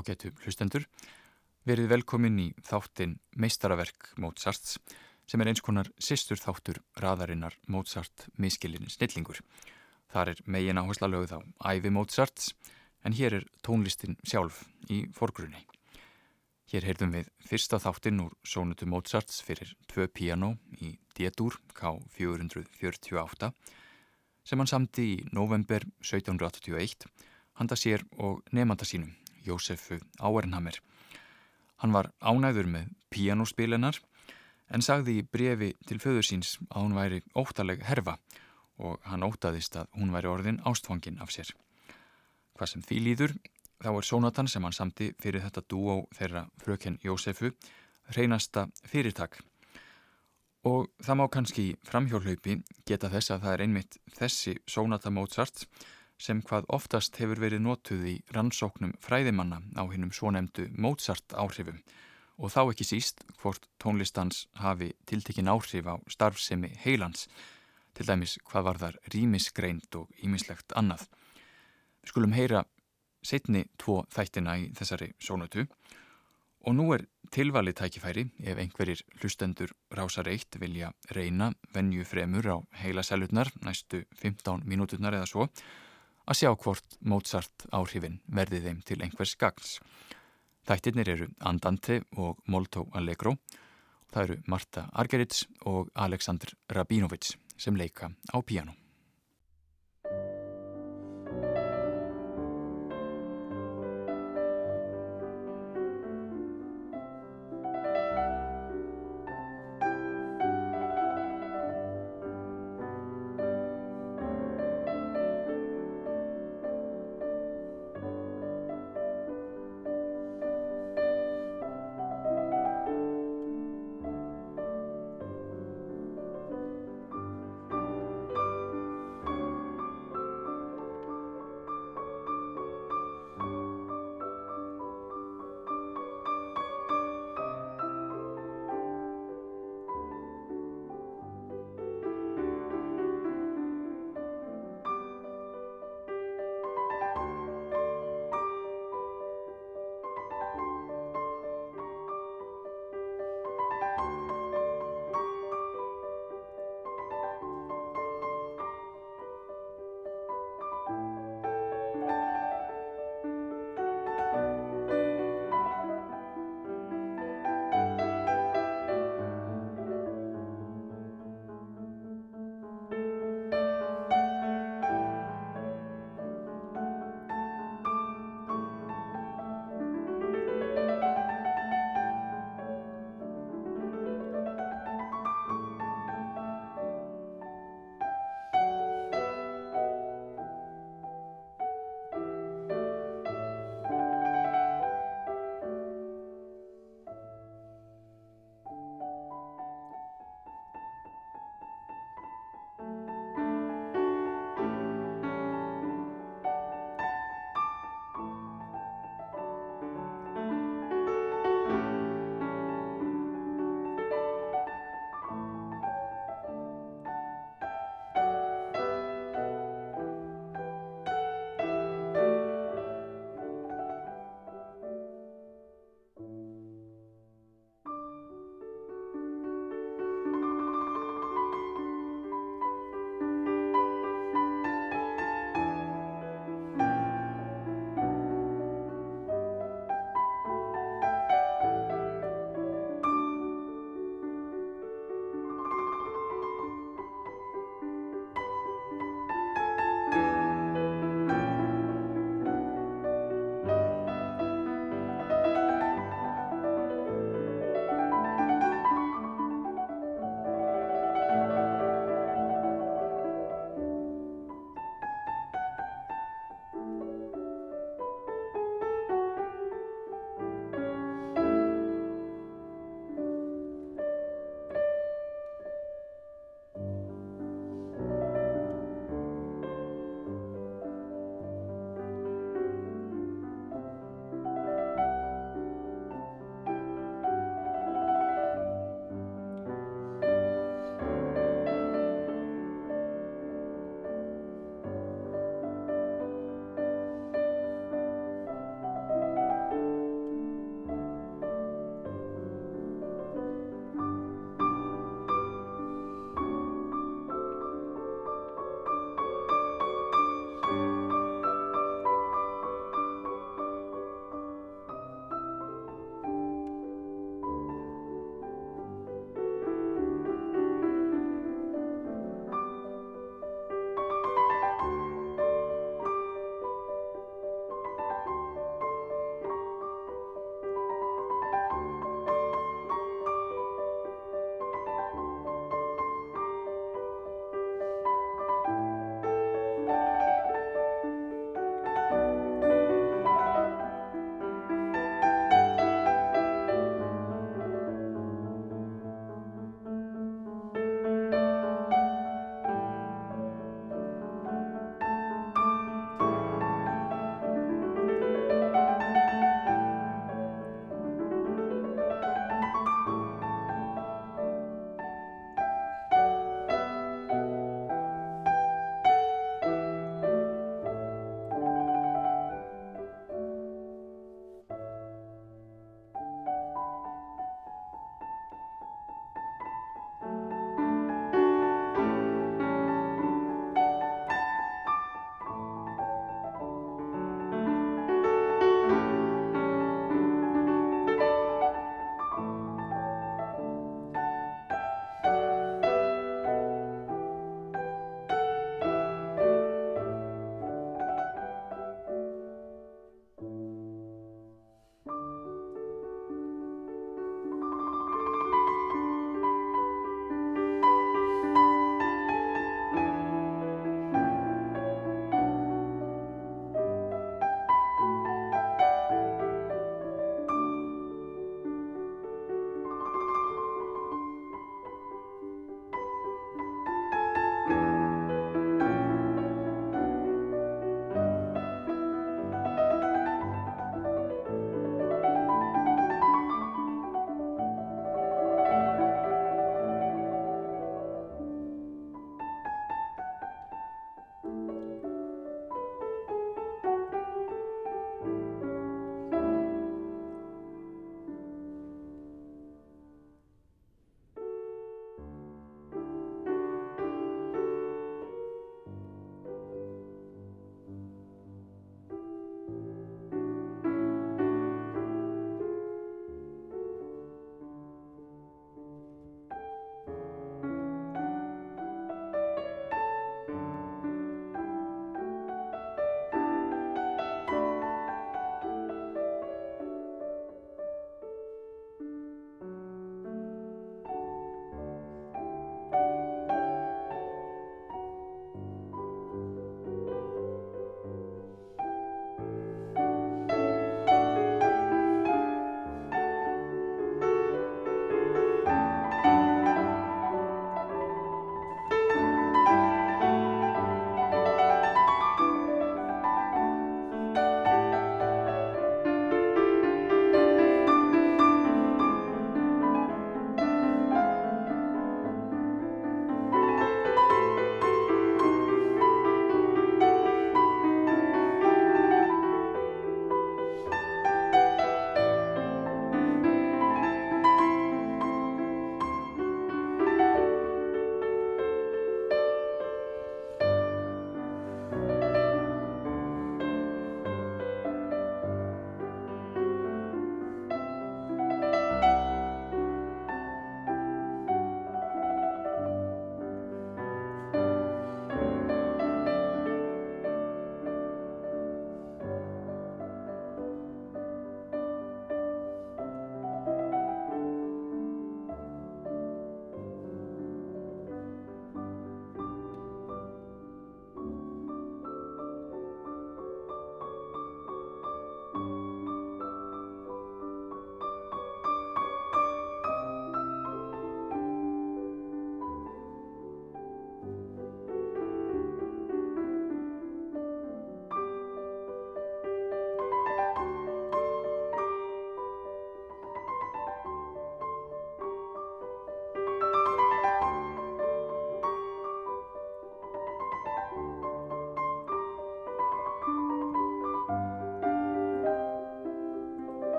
ágætu hlustendur. Verið velkomin í þáttin meistaraverk Mozarts sem er eins konar sýstur þáttur raðarinnar Mozart miskilinin snillingur. Þar er megin áhersla lögð á æfi Mozarts en hér er tónlistin sjálf í forgrunni. Hér heyrðum við fyrsta þáttinn úr Sónutu Mozarts fyrir tvö piano í D-dúr K448 sem hann samti í november 1781 handa sér og nefnda sínum, Jósefu Áernhammer. Hann var ánæður með píanospilennar en sagði í brefi til föður síns að hún væri óttaleg herfa og hann óttaðist að hún væri orðin ástfangin af sér. Hvað sem því líður, þá er sónatan sem hann samti fyrir þetta dúó þeirra fröken Jósefu reynasta fyrirtak. Og það má kannski framhjólaupi geta þess að það er einmitt þessi sónata Mozart sem hvað oftast hefur verið notuð í rannsóknum fræðimanna á hinnum svonemdu Mozart áhrifum og þá ekki síst hvort tónlistans hafi tiltekin áhrif á starfsemi heilans, til dæmis hvað var þar rýmisgreind og ímislegt annað. Við skulum heyra setni tvo þættina í þessari sónatu og nú er tilvalið tækifæri ef einhverjir hlustendur rásar eitt vilja reyna venju fremur á heila selutnar næstu 15 mínúturnar eða svo að sjá hvort Mozart áhrifin verði þeim til einhvers gagns. Þættirnir eru Andante og Molto Allegro. Það eru Marta Argerits og Aleksandr Rabinovits sem leika á piano.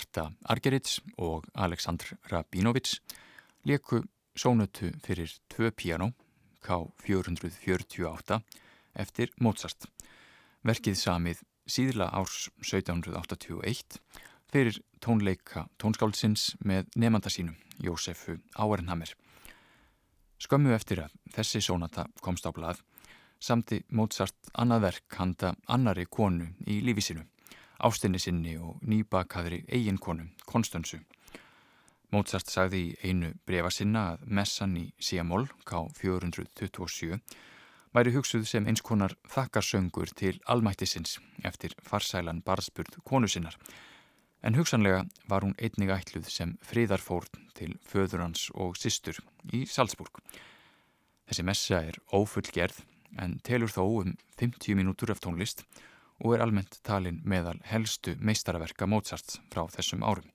Marta Argerits og Aleksandr Rabinovits leku sónutu fyrir tvö piano K448 eftir Mozart. Verkið samið síðla árs 1781 fyrir tónleika tónskáldsins með nefnda sínum, Jósefu Áernhammer. Skömmu eftir að þessi sónata komst á blað, samti Mozart annað verk handa annari konu í lífi sinu, ástinni sinni og nýbakaðri eigin konu, Konstansu. Mozart sagði í einu brefa sinna að messan í Siamol, K427, væri hugsuð sem eins konar þakkarsöngur til almættisins eftir farsælan barðspurð konu sinnar en hugsanlega var hún einnig ætluð sem friðarfórn til föður hans og systur í Salzburg. Þessi messa er ófullgerð en telur þó um 50 mínútur af tónlist og er almennt talin meðal helstu meistaraverka Mozarts frá þessum árum.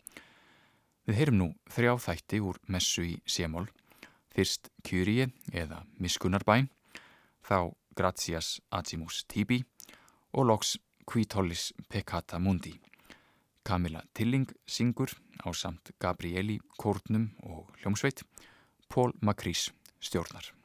Við heyrum nú þrjá þætti úr messu í Sémól, fyrst Kyrie eða Miskunnarbæn, þá Gratias Agimus Tibi og loks Quitollis Peccata Mundi. Kamila Tilling syngur á samt Gabrieli Kórnum og Hljómsveit, Pól Makrís stjórnar.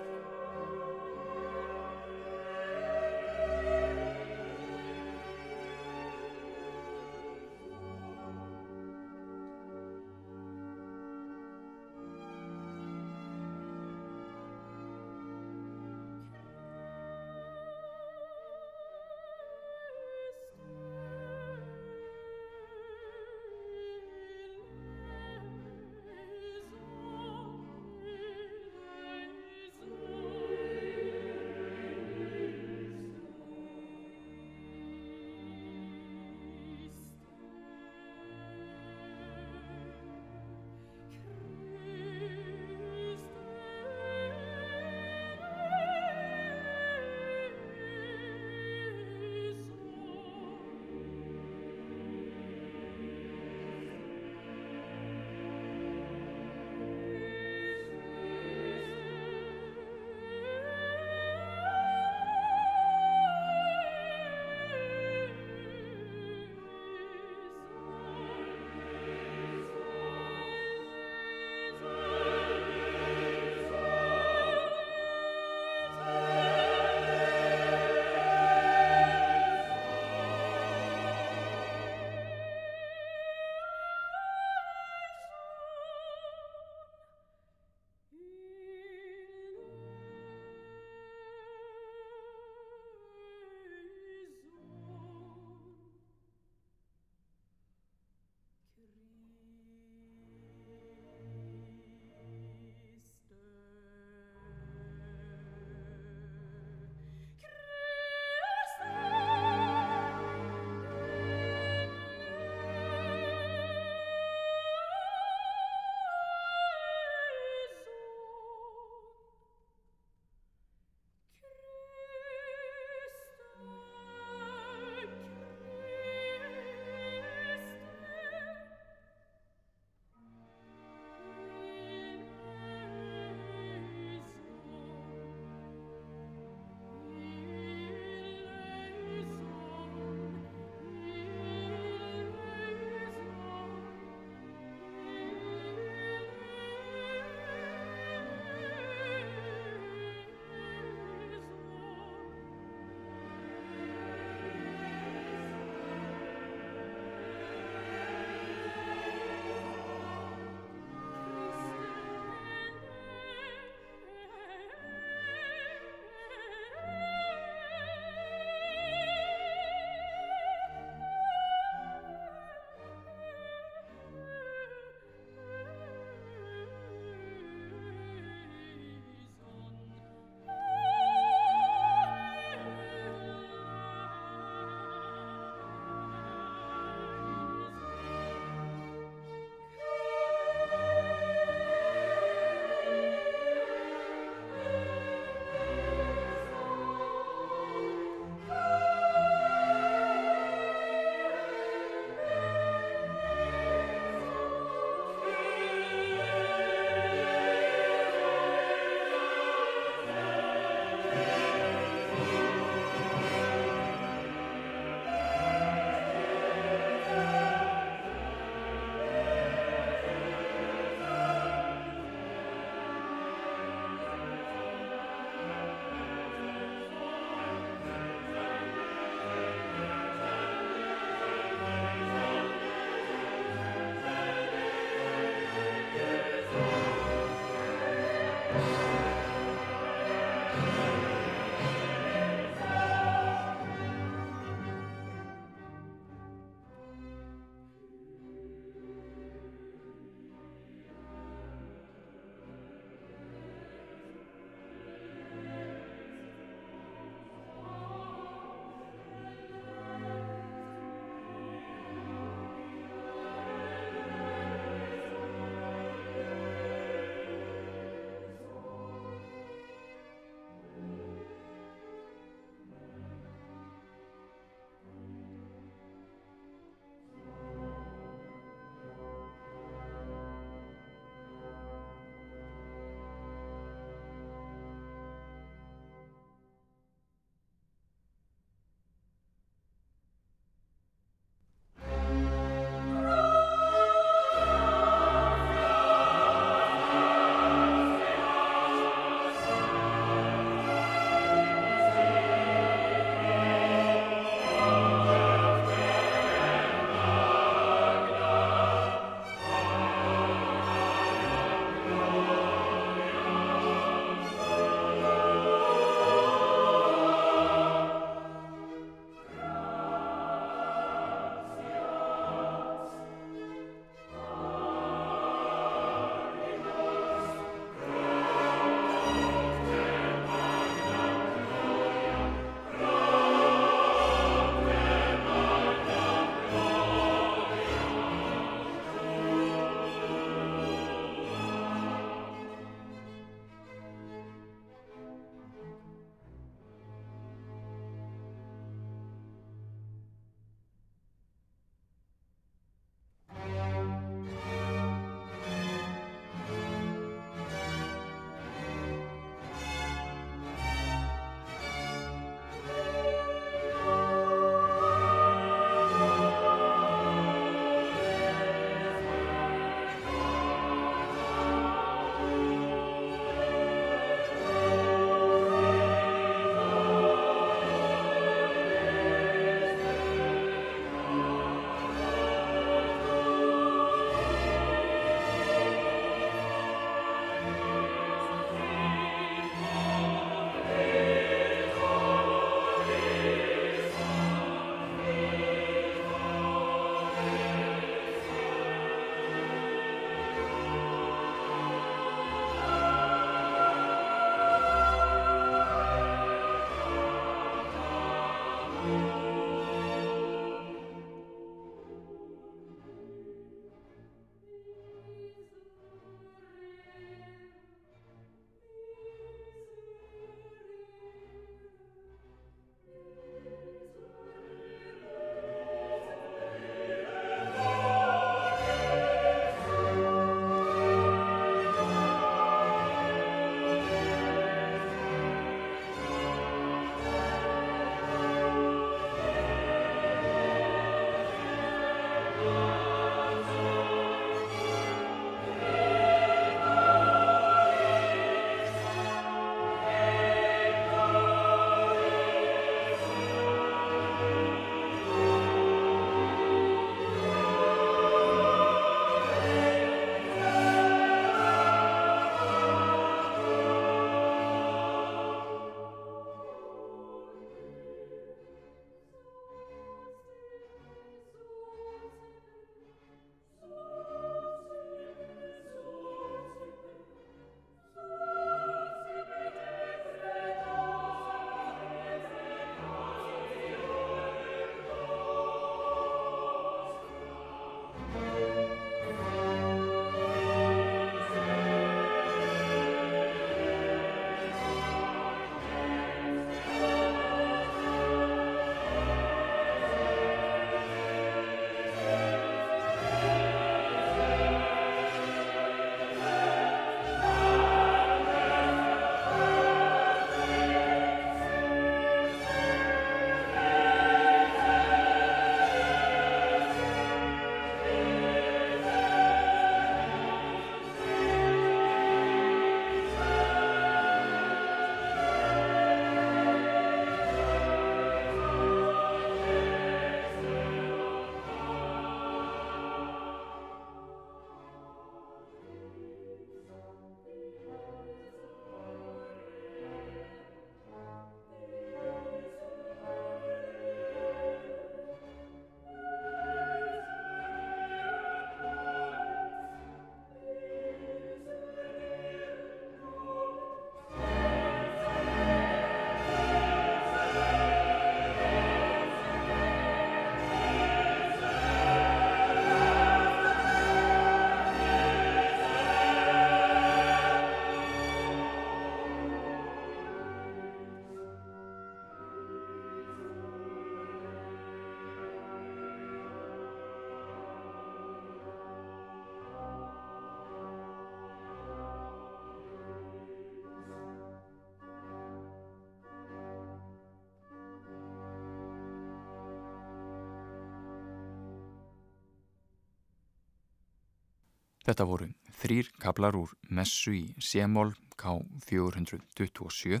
Þetta voru þrýr kablar úr messu í Sémól K427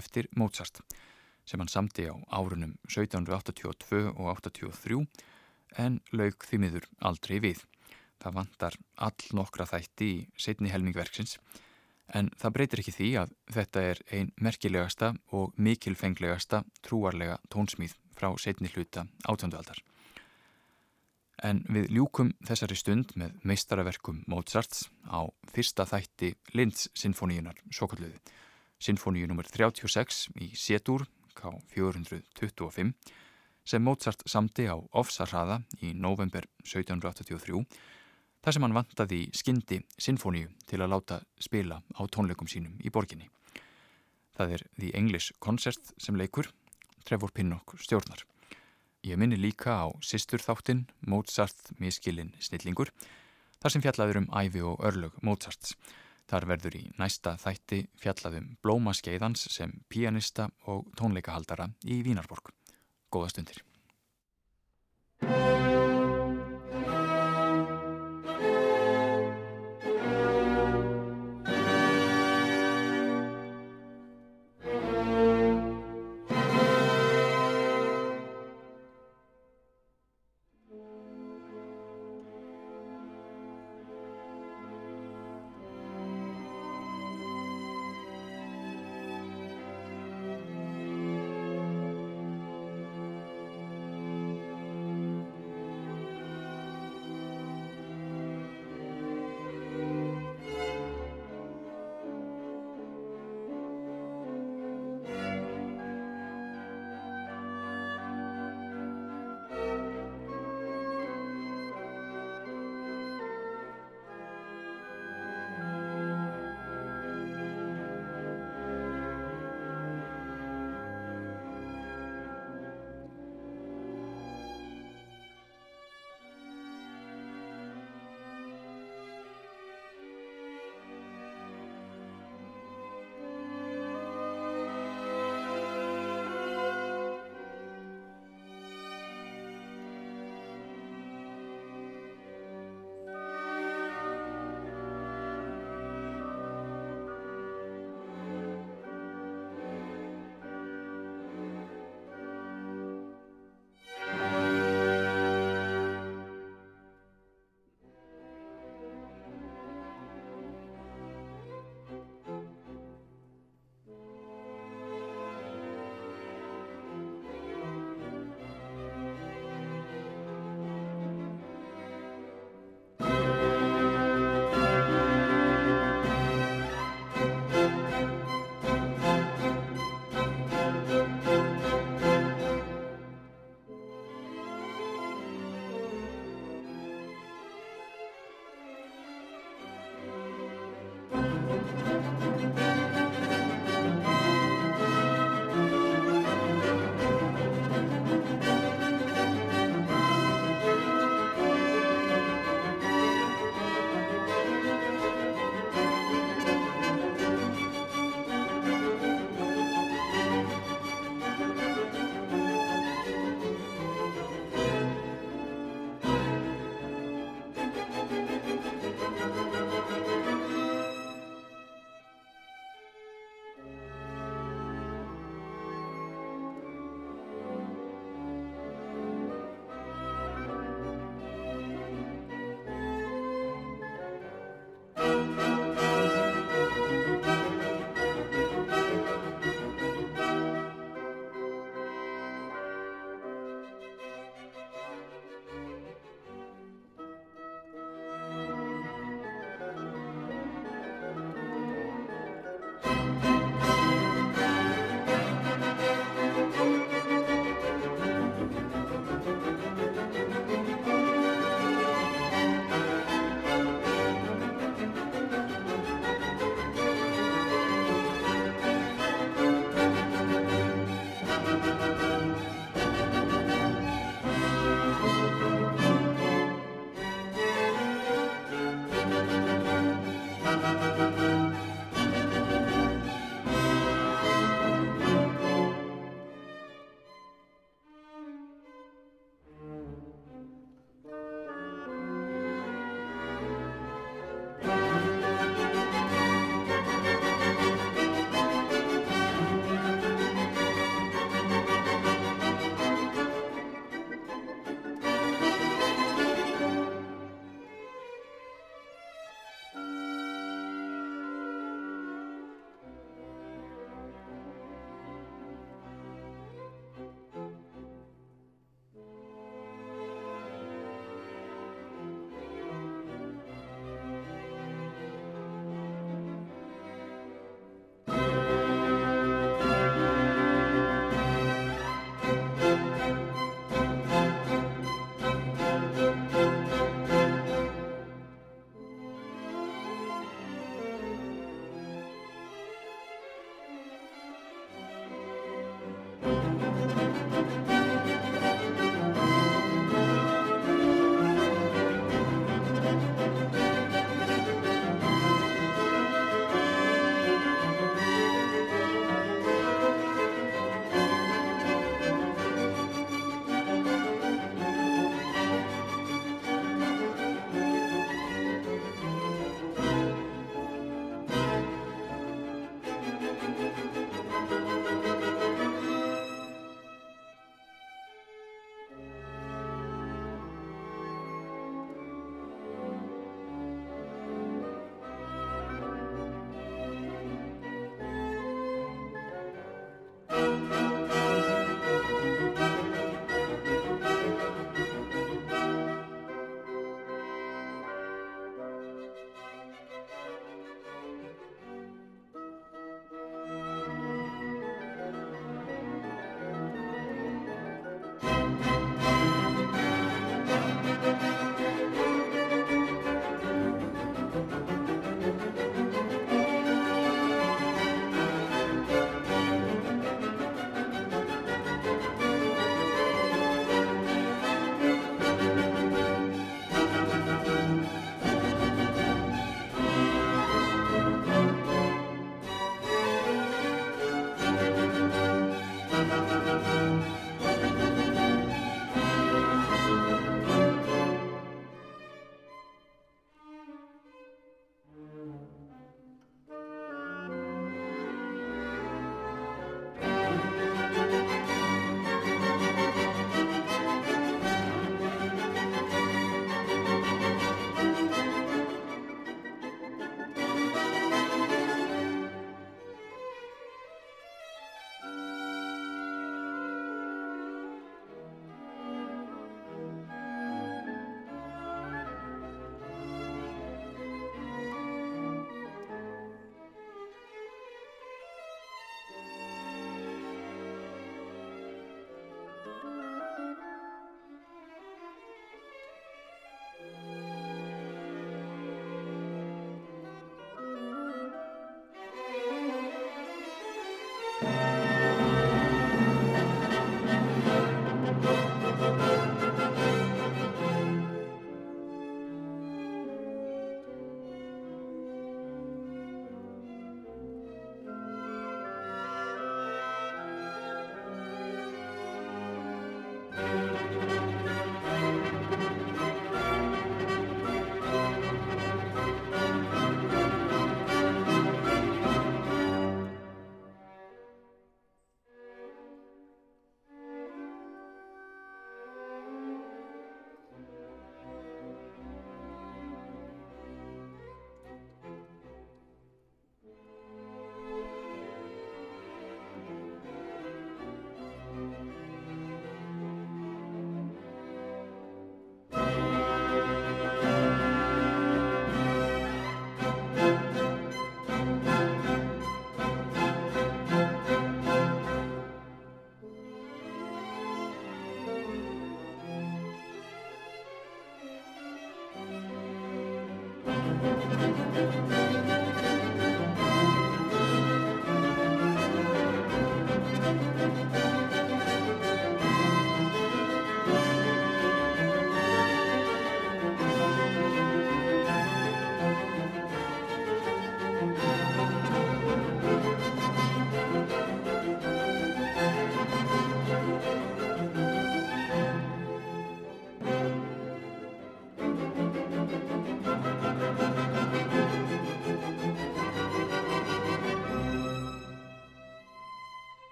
eftir Mozart sem hann samti á árunum 1782 og 83 en lauk því miður aldrei við. Það vantar all nokkra þætti í setni helmingverksins en það breytir ekki því að þetta er ein merkilegasta og mikilfenglegasta trúarlega tónsmýð frá setni hluta átjöndualdar. En við ljúkum þessari stund með meistaraverkum Mozarts á fyrsta þætti Linds sinfoníunar svokalluði. Sinfoníu nr. 36 í Sétur K425 sem Mozart samti á Ofsarraða í november 1783 þar sem hann vantaði skyndi sinfoníu til að láta spila á tónleikum sínum í borginni. Það er The English Concert sem leikur, Trevor Pinnock stjórnar. Ég minni líka á sýstur þáttinn Mozart miskilinn snillingur þar sem fjallaður um æfi og örlög Mozarts. Þar verður í næsta þætti fjallaðum Blóma Skeiðans sem pianista og tónleikahaldara í Vínarborg. Góða stundir.